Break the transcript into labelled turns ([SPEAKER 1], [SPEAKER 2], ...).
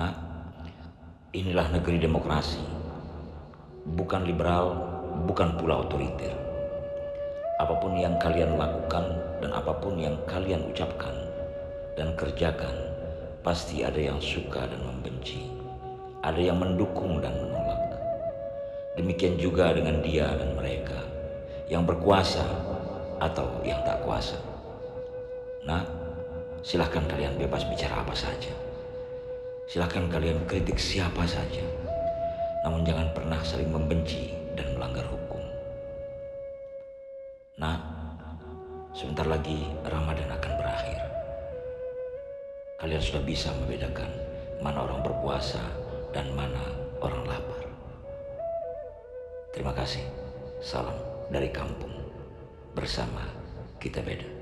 [SPEAKER 1] Nah, inilah negeri demokrasi. Bukan liberal, bukan pula otoriter. Apa pun yang kalian lakukan dan apa pun yang kalian ucapkan dan kerjakan, pasti ada yang suka dan membenci. Ada yang mendukung dan menolak. Demikian juga dengan dia dan mereka yang berkuasa atau yang tak kuasa. Nah, silahkan kalian bebas bicara apa saja. Silahkan kalian kritik siapa saja. Namun jangan pernah saling membenci dan melanggar hukum. Nah, sebentar lagi Ramadan akan berakhir. Kalian sudah bisa membedakan mana orang berpuasa dan mana orang lapar. Terima kasih. Salam dari kampung. Bersama kita beda.